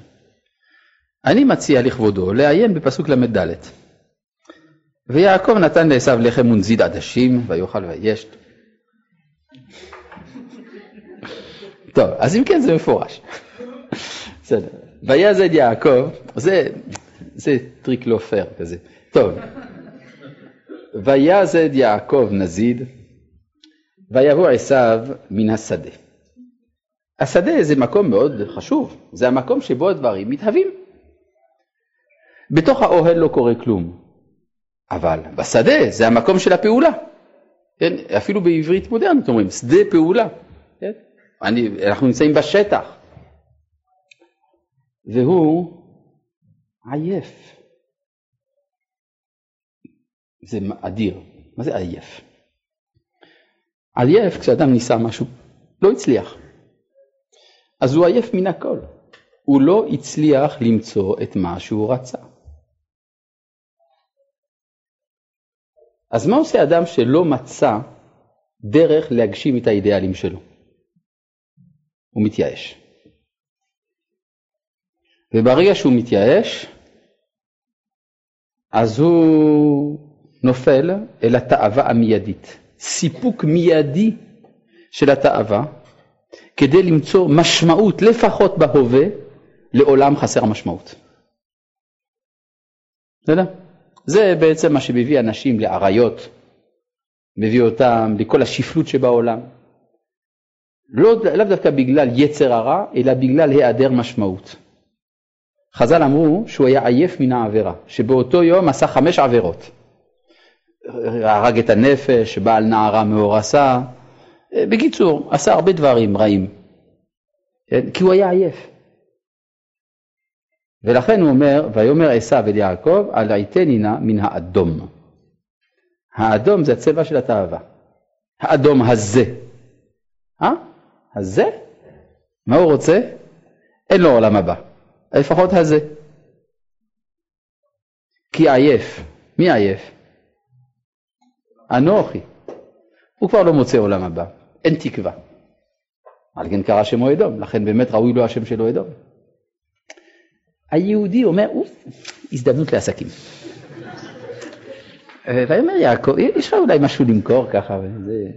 אני מציע לכבודו לעיין בפסוק ל"ד. ויעקב נתן לעשו לחם ונזיד עדשים ויאכל וישת. טוב, אז אם כן זה מפורש. בסדר. ויעזד יעקב, זה, זה טריק לא פייר כזה. טוב. ויעזד יעקב נזיד, ויבוא עשיו מן השדה. השדה זה מקום מאוד חשוב, זה המקום שבו הדברים מתהווים. בתוך האוהל לא קורה כלום, אבל בשדה זה המקום של הפעולה. כן? אפילו בעברית מודרנית אומרים, שדה פעולה. כן? אני, אנחנו נמצאים בשטח. והוא עייף. זה אדיר. מה זה עייף? עייף כשאדם ניסה משהו, לא הצליח. אז הוא עייף מן הכל. הוא לא הצליח למצוא את מה שהוא רצה. אז מה עושה אדם שלא מצא דרך להגשים את האידיאלים שלו? הוא מתייאש. וברגע שהוא מתייאש, אז הוא נופל אל התאווה המיידית. סיפוק מיידי של התאווה, כדי למצוא משמעות, לפחות בהווה, לעולם חסר משמעות. בסדר? זה בעצם מה שמביא אנשים לאריות, מביא אותם לכל השפלות שבעולם. לא, לאו דווקא בגלל יצר הרע, אלא בגלל היעדר משמעות. חז"ל אמרו שהוא היה עייף מן העבירה, שבאותו יום עשה חמש עבירות. הרג את הנפש, בעל נערה מאורסה, בקיצור, עשה הרבה דברים רעים, כן? כי הוא היה עייף. ולכן הוא אומר, ויאמר עשיו אל יעקב, אל עיתני נא מן האדום. האדום זה הצבע של התאווה. האדום הזה. אה? הזה? מה הוא רוצה? אין לו עולם הבא, לפחות הזה. כי עייף. מי עייף? אנוכי. הוא כבר לא מוצא עולם הבא, אין תקווה. על כן קרא שמו אדום, לכן באמת ראוי לו השם שלו אדום. היהודי אומר, אוף, הזדמנות לעסקים. ויאמר יעקב, יש לך אולי משהו למכור ככה, וזה...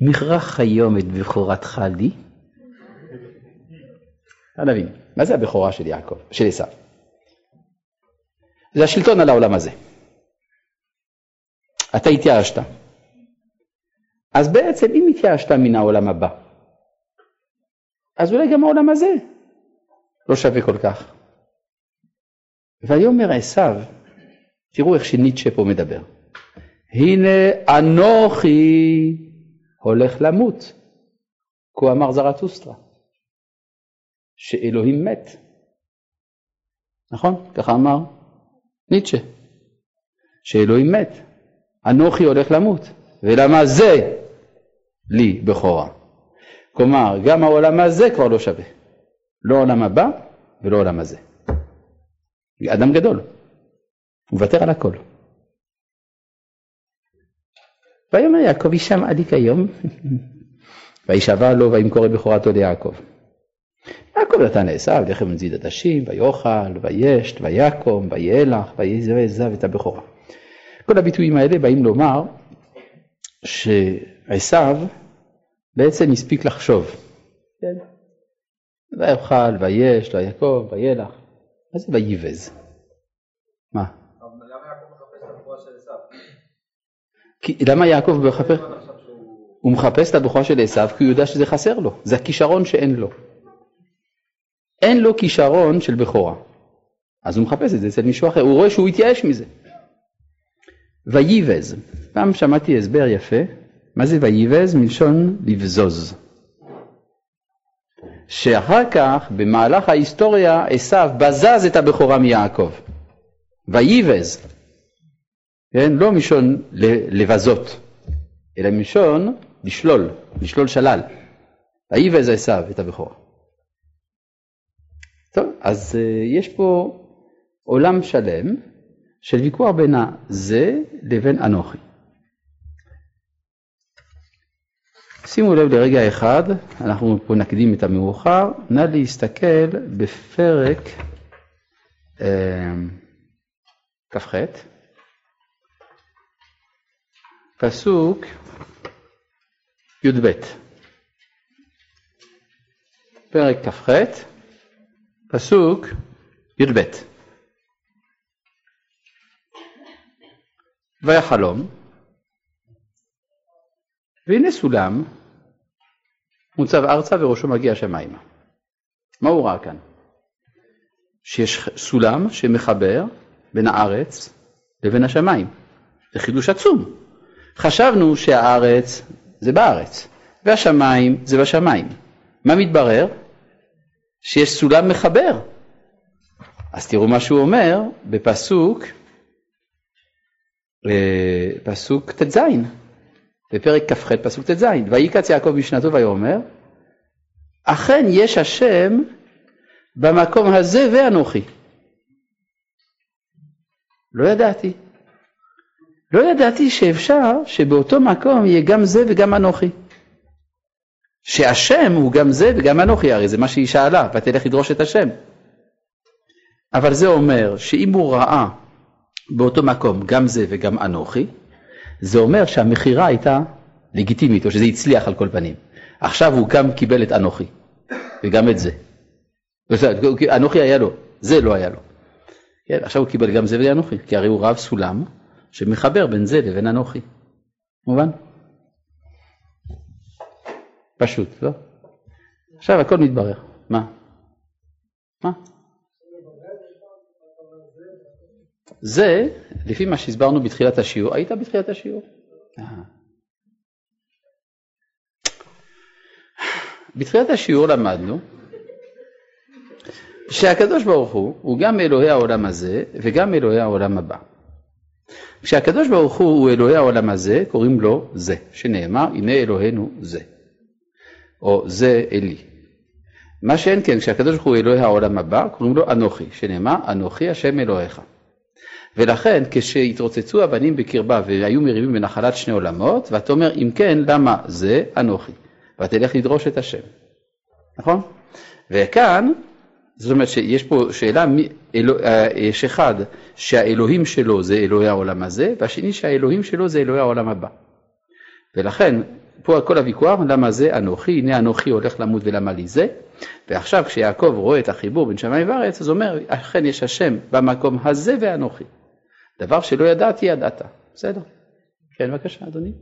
מכרח היום את בכורתך לי? נבין, מה זה הבכורה של יעקב, של עשיו? זה השלטון על העולם הזה. אתה התייאשת. אז בעצם אם התייאשת מן העולם הבא, אז אולי גם העולם הזה לא שווה כל כך. ויאמר עשיו, תראו איך שניטשה פה מדבר, הנה אנוכי הולך למות, כה אמר זרטוסטרה, שאלוהים מת. נכון? ככה אמר ניטשה, שאלוהים מת, אנוכי הולך למות, ולמה זה לי בכורה? כלומר, גם העולם הזה כבר לא שווה. לא עולם הבא ולא עולם הזה. אדם גדול, הוא מוותר על הכל. ויאמר יעקב ישמע לי כיום, וישבע לו וימכור את בכורתו ליעקב. יעקב נתן לעשו לחם נזיד עדשים, ויאכל, וישת, ויקום, ויהלך, ויעזב את הבכורה. כל הביטויים האלה באים לומר שעשו בעצם הספיק לחשוב. כן? ויאכל, ויש, ויקום, וילך. מה זה וייבז? מה? למה יעקב מחפש? הוא מחפש את הבכורה של עשיו כי הוא יודע שזה חסר לו, זה הכישרון שאין לו. אין לו כישרון של בכורה. אז הוא מחפש את זה אצל מישהו אחר, הוא רואה שהוא התייאש מזה. וייבז, פעם שמעתי הסבר יפה, מה זה וייבז? מלשון לבזוז. שאחר כך, במהלך ההיסטוריה, עשיו בזז את הבכורה מיעקב. וייבז, כן? לא מלשון לבזות, אלא מלשון לשלול, לשלול שלל. וייבז עשיו את הבכורה. טוב, אז uh, יש פה עולם שלם של ויכוח בין הזה לבין אנוכי. שימו לב לרגע אחד, אנחנו פה נקדים את המאוחר, נא להסתכל בפרק אה, כ"ח, פסוק י"ב. פרק כ"ח, פסוק י"ב. ויחלום, והנה סולם מוצב ארצה וראשו מגיע השמיימה. מה הוא ראה כאן? שיש סולם שמחבר בין הארץ לבין השמיים. זה חידוש עצום. חשבנו שהארץ זה בארץ והשמיים זה בשמיים. מה מתברר? שיש סולם מחבר. אז תראו מה שהוא אומר בפסוק, פסוק ט"ז. בפרק כ"ח פסוק ט"ז, ויקץ יעקב משנתו ויאמר, אכן יש השם במקום הזה ואנוכי. לא ידעתי. לא ידעתי שאפשר שבאותו מקום יהיה גם זה וגם אנוכי. שהשם הוא גם זה וגם אנוכי, הרי זה מה שהיא שאלה, ותלך לדרוש את השם. אבל זה אומר שאם הוא ראה באותו מקום גם זה וגם אנוכי, זה אומר שהמכירה הייתה לגיטימית, או שזה הצליח על כל פנים. עכשיו הוא גם קיבל את אנוכי, וגם את זה. אנוכי היה לו, זה לא היה לו. כן, עכשיו הוא קיבל גם זה ואנוכי, כי הרי הוא רב סולם שמחבר בין זה לבין אנוכי. מובן? פשוט, לא? עכשיו הכל מתברר. מה? מה? זה, לפי מה שהסברנו בתחילת השיעור, היית בתחילת השיעור? בתחילת השיעור למדנו שהקדוש ברוך הוא הוא גם אלוהי העולם הזה וגם אלוהי העולם הבא. כשהקדוש ברוך הוא הוא אלוהי העולם הזה, קוראים לו זה, שנאמר הנה אלוהינו זה. או זה אלי. מה שאין כן, כשהקדוש ברוך הוא אלוהי העולם הבא, קוראים לו אנוכי, שנאמר, אנוכי השם אלוהיך. ולכן כשהתרוצצו הבנים בקרבה והיו מריבים בנחלת שני עולמות, ואתה אומר, אם כן, למה זה אנוכי? ותלך לדרוש את השם. נכון? וכאן, זאת אומרת שיש פה שאלה, אלוה, אה, יש אחד שהאלוהים שלו זה אלוהי העולם הזה, והשני שהאלוהים שלו זה אלוהי העולם הבא. ולכן, פה כל הוויכוח, למה זה אנוכי, הנה אנוכי הולך למות ולמה לי זה, ועכשיו כשיעקב רואה את החיבור בין שמיים וארץ, אז הוא אומר, אכן יש השם במקום הזה ואנוכי. דבר שלא ידעתי, ידעת. בסדר. כן, בבקשה, אדוני.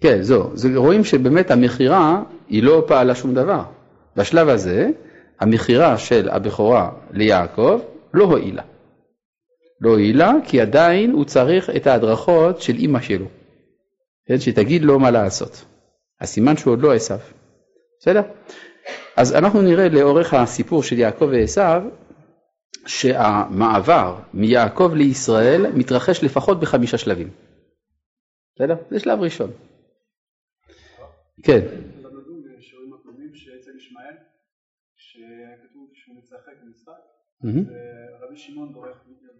כן, זהו, זה, רואים שבאמת המכירה היא לא פעלה שום דבר. בשלב הזה, המכירה של הבכורה ליעקב לא הועילה. לא הועילה כי עדיין הוא צריך את ההדרכות של אימא שלו, כן, שתגיד לו מה לעשות. הסימן שהוא עוד לא עשו. בסדר? אז אנחנו נראה לאורך הסיפור של יעקב ועשו, שהמעבר מיעקב לישראל מתרחש לפחות בחמישה שלבים. בסדר? זה שלב ראשון. כן. רבי שמעון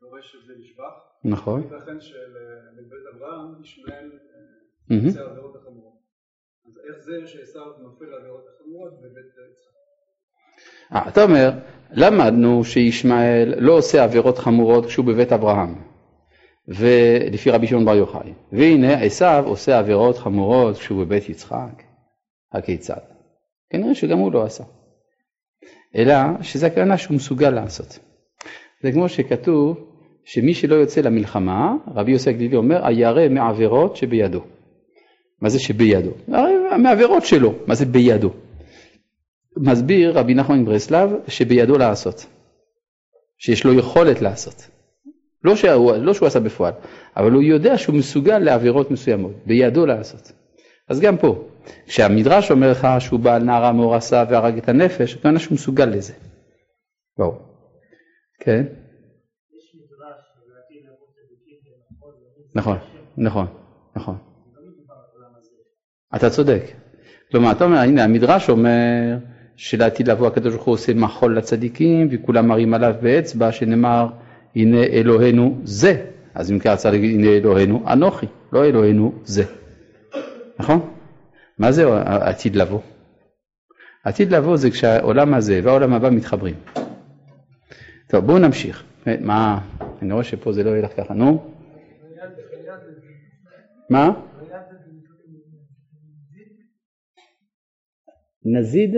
דורש שזה לשבח. נכון. ייתכן שלבית אברהם ישמעאל עושה עבירות החמורות. אז איך זה שעשו נופל לעבירות החמורות בבית יצחק? אה, אתה אומר, למדנו שישמעאל לא עושה עבירות חמורות כשהוא בבית אברהם, ולפי רבי שמעון בר יוחאי, והנה עשו עושה עבירות חמורות כשהוא בבית יצחק, הכיצד? כנראה שגם הוא לא עשה, אלא שזה הכוונה שהוא מסוגל לעשות. זה כמו שכתוב שמי שלא יוצא למלחמה, רבי יוסי הגלילי אומר, הירא מעבירות שבידו. מה זה שבידו? מעבירות שלו, מה זה בידו? מסביר רבי נחמן מברסלב שבידו לעשות, שיש לו יכולת לעשות. לא שהוא, לא שהוא עשה בפועל, אבל הוא יודע שהוא מסוגל לעבירות מסוימות, בידו לעשות. אז גם פה, כשהמדרש אומר לך שהוא בעל נערה מאורסה והרג את הנפש, הכוונה שהוא מסוגל לזה. ברור. כן? נכון, נכון, נכון. אתה צודק. כלומר, אתה אומר, הנה המדרש אומר שלעתיד לבוא הקדוש ברוך הוא עושה מחול לצדיקים וכולם מראים עליו באצבע שנאמר הנה אלוהינו זה. אז אם כך צריך להגיד הנה אלוהינו אנוכי, לא אלוהינו זה. נכון? מה זה עתיד לבוא? עתיד לבוא זה כשהעולם הזה והעולם הבא מתחברים. טוב, בואו נמשיך. מה, אני רואה שפה זה לא ילך ככה, נו. מה? נזיד?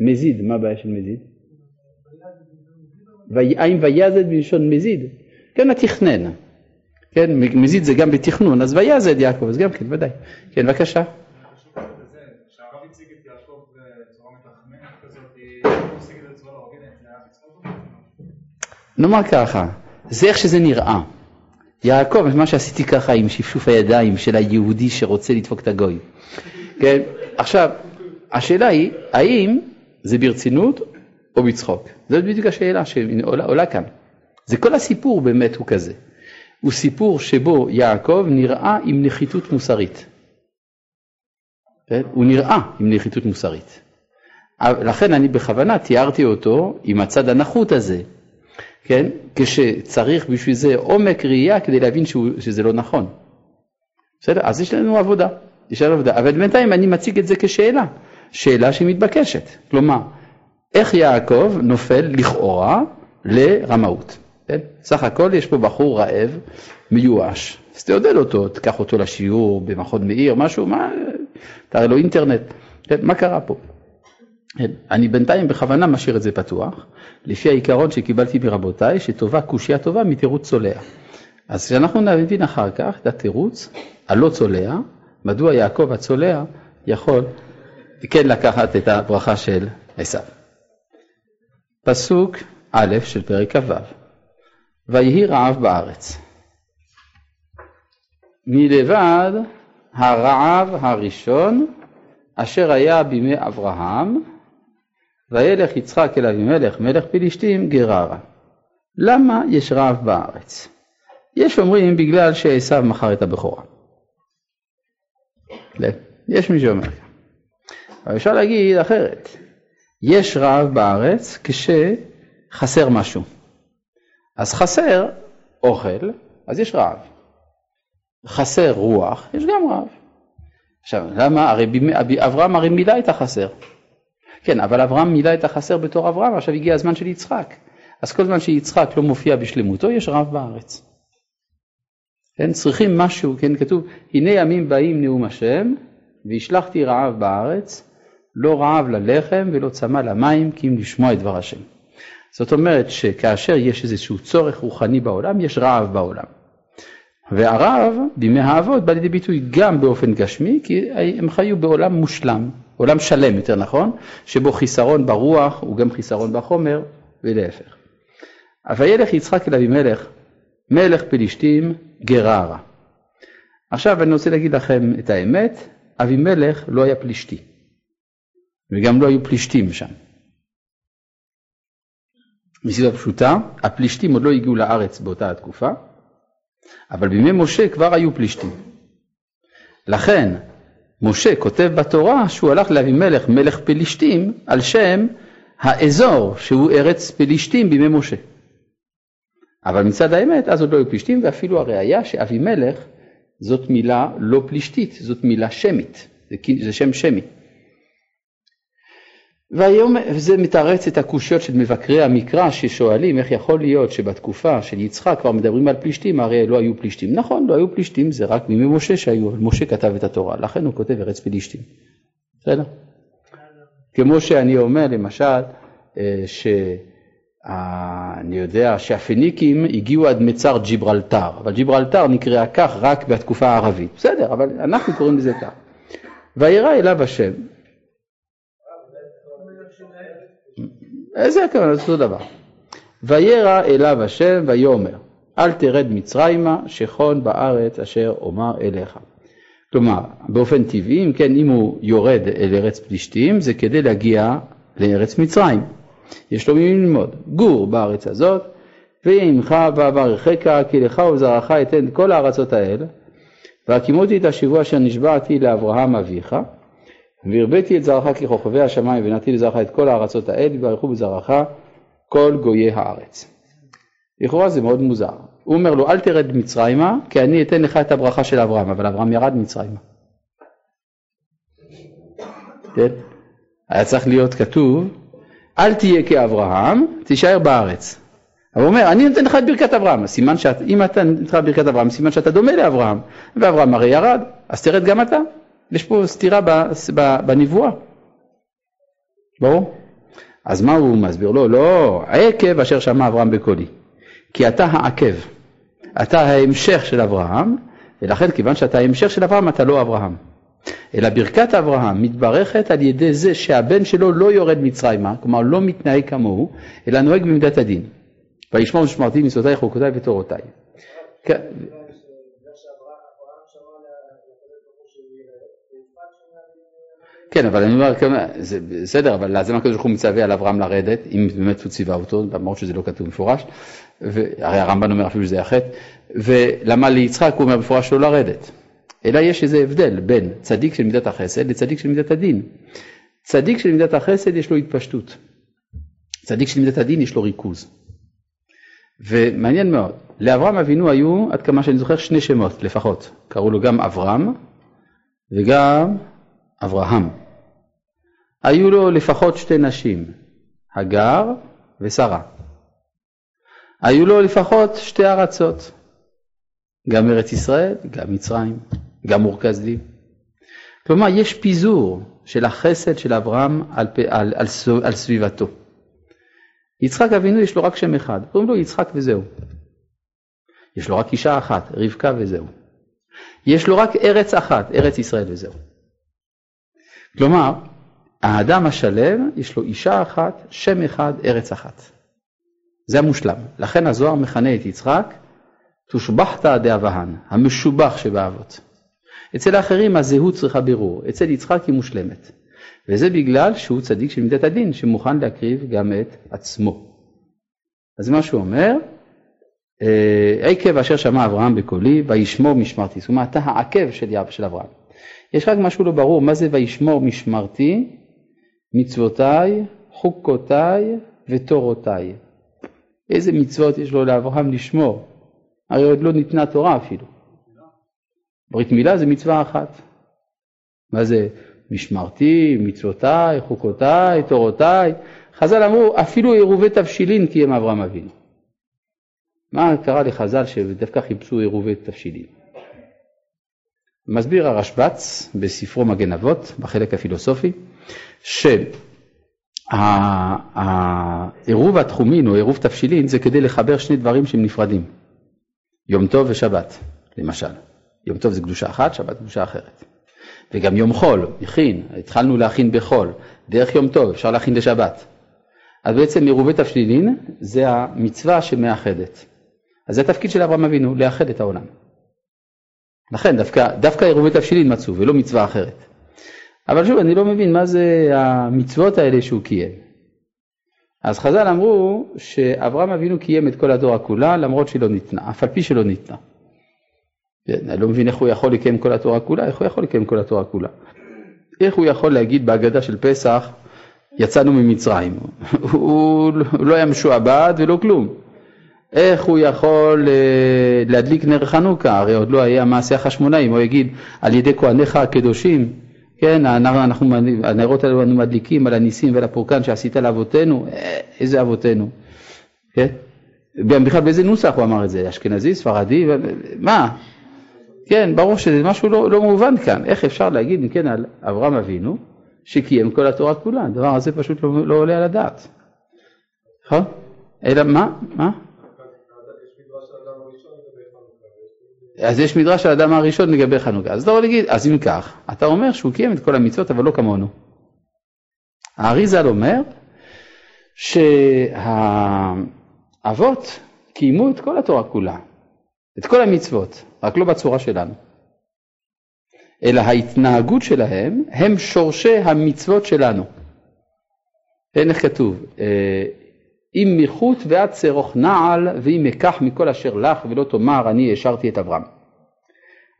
מזיד, מה הבעיה של מזיד? האם ויזד בלשון מזיד? כן, התכנן. כן, מזיד זה גם בתכנון, אז ויזד יעקב, אז גם כן, ודאי. כן, בבקשה. נאמר ככה, זה איך שזה נראה. יעקב, מה שעשיתי ככה עם שפשוף הידיים של היהודי שרוצה לדפוק את הגוי. כן, עכשיו, השאלה היא, האם זה ברצינות או בצחוק? זאת בדיוק השאלה שעולה כאן. זה כל הסיפור באמת הוא כזה. הוא סיפור שבו יעקב נראה עם נחיתות מוסרית. כן? הוא נראה עם נחיתות מוסרית. לכן אני בכוונה תיארתי אותו עם הצד הנחות הזה, כן? כשצריך בשביל זה עומק ראייה כדי להבין שהוא, שזה לא נכון. בסדר? אז יש לנו עבודה. יש לנו עבודה. אבל בינתיים אני מציג את זה כשאלה, שאלה שמתבקשת. כלומר, איך יעקב נופל לכאורה לרמאות? כן? סך הכל יש פה בחור רעב, מיואש. אז תעודד אותו, תיקח אותו לשיעור במכון מאיר, משהו, מה, תראה לו אינטרנט. כן? מה קרה פה? אני בינתיים בכוונה משאיר את זה פתוח, לפי העיקרון שקיבלתי מרבותיי, שטובה קושייה טובה מתירוץ צולע. אז כשאנחנו נבין אחר כך את התירוץ הלא צולע, מדוע יעקב הצולע יכול כן לקחת את הברכה של עשיו. פסוק א' של פרק כ"ו: ויהי רעב בארץ. מלבד הרעב הראשון אשר היה בימי אברהם, וילך יצחק אל אבימלך מלך פלישתים גררה. למה יש רעב בארץ? יש אומרים בגלל שעשו מכר את הבכורה. יש מי שאומר. אבל אפשר להגיד אחרת. יש רעב בארץ כשחסר משהו. אז חסר אוכל, אז יש רעב. חסר רוח, יש גם רעב. עכשיו, למה? הרי אברהם הרי מילא את החסר. כן, אבל אברהם מילא את החסר בתור אברהם, עכשיו הגיע הזמן של יצחק. אז כל זמן שיצחק לא מופיע בשלמותו, יש רעב בארץ. כן, צריכים משהו, כן, כתוב, הנה ימים באים נאום השם, והשלחתי רעב בארץ, לא רעב ללחם ולא צמא למים, כי אם לשמוע את דבר השם. זאת אומרת שכאשר יש איזשהו צורך רוחני בעולם, יש רעב בעולם. והרעב בימי האבות בא לידי ביטוי גם באופן גשמי, כי הם חיו בעולם מושלם, עולם שלם יותר נכון, שבו חיסרון ברוח הוא גם חיסרון בחומר, ולהפך. וילך יצחק אל אבימלך, מלך פלישתים גררה. עכשיו אני רוצה להגיד לכם את האמת, אבימלך לא היה פלישתי, וגם לא היו פלישתים שם. מסיבה פשוטה, הפלישתים עוד לא הגיעו לארץ באותה התקופה, אבל בימי משה כבר היו פלישתים. לכן משה כותב בתורה שהוא הלך לאבימלך מלך פלישתים על שם האזור שהוא ארץ פלישתים בימי משה. אבל מצד האמת אז עוד לא היו פלישתים ואפילו הראיה שאבימלך זאת מילה לא פלישתית, זאת מילה שמית, זה, זה שם שמי. והיום זה מתרץ את הקושיות של מבקרי המקרא ששואלים איך יכול להיות שבתקופה של יצחק כבר מדברים על פלישתים, הרי לא היו פלישתים. נכון, לא היו פלישתים, זה רק בימי משה שהיו, משה כתב את התורה, לכן הוא כותב ארץ פלישתים. בסדר? כמו שאני אומר למשל, אה, שאני יודע שהפיניקים הגיעו עד מצר ג'יברלטר, אבל ג'יברלטר נקראה כך רק בתקופה הערבית. בסדר, אבל אנחנו קוראים לזה כך. וירא אליו השם איזה הכוונה? זה אותו דבר. וירא אליו השם ויאמר אל תרד מצרימה שכון בארץ אשר אומר אליך. כלומר באופן טבעי אם כן אם הוא יורד אל ארץ פלישתים זה כדי להגיע לארץ מצרים. יש לו מי ללמוד גור בארץ הזאת ויהיה עמך ואברכך כי לך ולזרעך אתן כל הארצות האלה והקימותי את השבוע אשר נשבעתי לאברהם אביך והרביתי את זרעך ככוכבי השמיים ונתתי לזרעך את כל הארצות האלה ויברכו בזרעך כל גויי הארץ. לכאורה זה מאוד מוזר. הוא אומר לו אל תרד מצרימה כי אני אתן לך את הברכה של אברהם אבל אברהם ירד מצרימה. כן? היה צריך להיות כתוב אל תהיה כאברהם תישאר בארץ. אבל הוא אומר אני נותן לך את ברכת אברהם סימן שאת, אם אתה נותן לך את ברכת אברהם סימן שאתה דומה לאברהם ואברהם הרי ירד אז תרד גם אתה יש פה סתירה בנבואה. ברור? אז מה הוא מסביר לו? לא, עקב אשר שמע אברהם בקולי. כי אתה העקב, אתה ההמשך של אברהם, ולכן כיוון שאתה ההמשך של אברהם אתה לא אברהם. אלא ברכת אברהם מתברכת על ידי זה שהבן שלו לא יורד מצרימה, כלומר לא מתנהג כמוהו, אלא נוהג במידת הדין. וישמור ושמרתי מצוותיי חוקותיי ותורותיי. כן, כן, אבל אני אומר, זה בסדר, אבל למה הקדוש ברוך הוא מצווה על אברהם לרדת, אם באמת הוא ציווה אותו, למרות שזה לא כתוב מפורש, הרי הרמב"ן אומר אפילו שזה החטא, ולמה ליצחק הוא אומר מפורש לא לרדת. אלא יש איזה הבדל בין צדיק של מידת החסד לצדיק של מידת הדין. צדיק של מידת החסד יש לו התפשטות. צדיק של מידת הדין יש לו ריכוז. ומעניין מאוד, לאברהם אבינו היו, עד כמה שאני זוכר, שני שמות לפחות. קראו לו גם אברהם וגם אברהם. היו לו לפחות שתי נשים, הגר ושרה. היו לו לפחות שתי ארצות, גם ארץ ישראל, גם מצרים, גם מורכזלים. כלומר, יש פיזור של החסד של אברהם על, על, על, על סביבתו. יצחק אבינו יש לו רק שם אחד, קוראים לו יצחק וזהו. יש לו רק אישה אחת, רבקה וזהו. יש לו רק ארץ אחת, ארץ ישראל וזהו. כלומר, האדם השלם יש לו אישה אחת, שם אחד, ארץ אחת. זה המושלם. לכן הזוהר מכנה את יצחק תושבחתא דאבהן, המשובח שבאבות. אצל האחרים הזהות צריכה בירור, אצל יצחק היא מושלמת. וזה בגלל שהוא צדיק של מידת הדין, שמוכן להקריב גם את עצמו. אז מה שהוא אומר, אה, עקב אשר שמע אברהם בקולי, וישמור משמרתי. זאת אומרת, אתה העקב של, של אברהם. יש רק משהו לא ברור, מה זה וישמור משמרתי? מצוותיי, חוקותיי ותורותיי. איזה מצוות יש לו לאברהם לשמור? הרי עוד לא ניתנה תורה אפילו. ברית מילה זה מצווה אחת. מה זה משמרתי, מצוותיי, חוקותיי, תורותיי? חז"ל אמרו אפילו עירובי תבשילין קיים אברהם אבינו. מה קרה לחז"ל שדווקא חיפשו עירובי תבשילין? מסביר הרשב"ץ בספרו מגן אבות, בחלק הפילוסופי, שהעירוב התחומין או עירוב תבשילין זה כדי לחבר שני דברים שהם נפרדים, יום טוב ושבת, למשל. יום טוב זה קדושה אחת, שבת קדושה אחרת. וגם יום חול, הכין, התחלנו להכין בחול, דרך יום טוב, אפשר להכין לשבת. אז בעצם עירובי תבשילין זה המצווה שמאחדת. אז זה התפקיד של אברהם אבינו, לאחד את העולם. לכן דווקא, דווקא עירובי תבשילין מצאו ולא מצווה אחרת. אבל שוב, אני לא מבין מה זה המצוות האלה שהוא קיים. אז חז"ל אמרו שאברהם אבינו קיים את כל התורה כולה למרות שהיא לא ניתנה, אף על פי שלא ניתנה. כן, אני לא מבין איך הוא יכול לקיים כל התורה כולה, איך הוא יכול לקיים כל התורה כולה. איך הוא יכול להגיד בהגדה של פסח, יצאנו ממצרים, הוא לא היה משועבד ולא כלום. איך הוא יכול אה, להדליק נר חנוכה, הרי עוד לא היה מעשה החשמונאים, הוא יגיד על ידי כהניך הקדושים, כן, אנחנו, הנרות האלו אנו מדליקים על הניסים ועל הפורקן שעשית לאבותינו, אה, איזה אבותינו, כן? בכלל באיזה נוסח הוא אמר את זה, אשכנזי, ספרדי, מה? כן, ברור שזה משהו לא, לא מובן כאן, איך אפשר להגיד, אם כן, על אברהם אבינו, שקיים כל התורה כולה, הדבר הזה פשוט לא, לא עולה על הדעת, נכון? אלא מה? מה? אז יש מדרש על האדם הראשון לגבי חנוכה. אז לא להגיד, אז אם כך, אתה אומר שהוא קיים את כל המצוות אבל לא כמונו. האריזל אומר שהאבות קיימו את כל התורה כולה, את כל המצוות, רק לא בצורה שלנו. אלא ההתנהגות שלהם הם שורשי המצוות שלנו. אין איך כתוב, אה, אם מחוט ועד צרוך נעל, ואם אקח מכל אשר לך ולא תאמר אני השארתי את אברהם.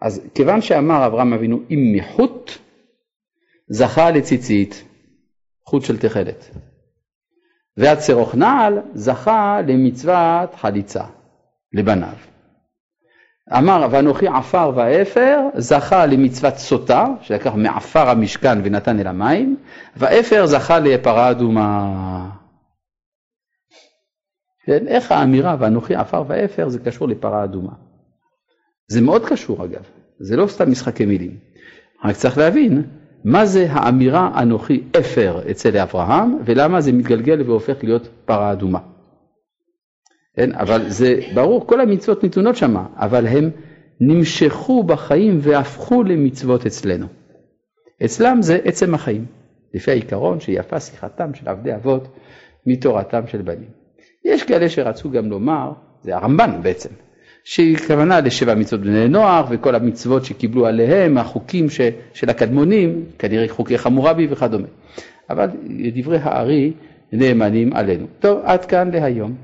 אז כיוון שאמר אברהם אבינו אם מחוט, זכה לציצית, חוט של תכלת. ועד צרוך נעל זכה למצוות חליצה לבניו. אמר ואנוכי עפר ואפר זכה למצוות סוטה שלקח מעפר המשכן ונתן אל המים ואפר זכה לפרה אדומה. כן, איך האמירה ואנוכי עפר ואפר זה קשור לפרה אדומה. זה מאוד קשור אגב, זה לא סתם משחקי מילים. רק צריך להבין מה זה האמירה אנוכי אפר אצל אברהם ולמה זה מתגלגל והופך להיות פרה אדומה. כן, אבל זה ברור, כל המצוות נתונות שמה, אבל הם נמשכו בחיים והפכו למצוות אצלנו. אצלם זה עצם החיים, לפי העיקרון שיפה שיחתם של עבדי אבות מתורתם של בנים. יש כאלה שרצו גם לומר, זה הרמב"ן בעצם, שהיא כוונה לשבע מצוות בני נוח וכל המצוות שקיבלו עליהם, החוקים ש, של הקדמונים, כנראה חוקי חמורבי וכדומה. אבל דברי הארי נאמנים עלינו. טוב, עד כאן להיום.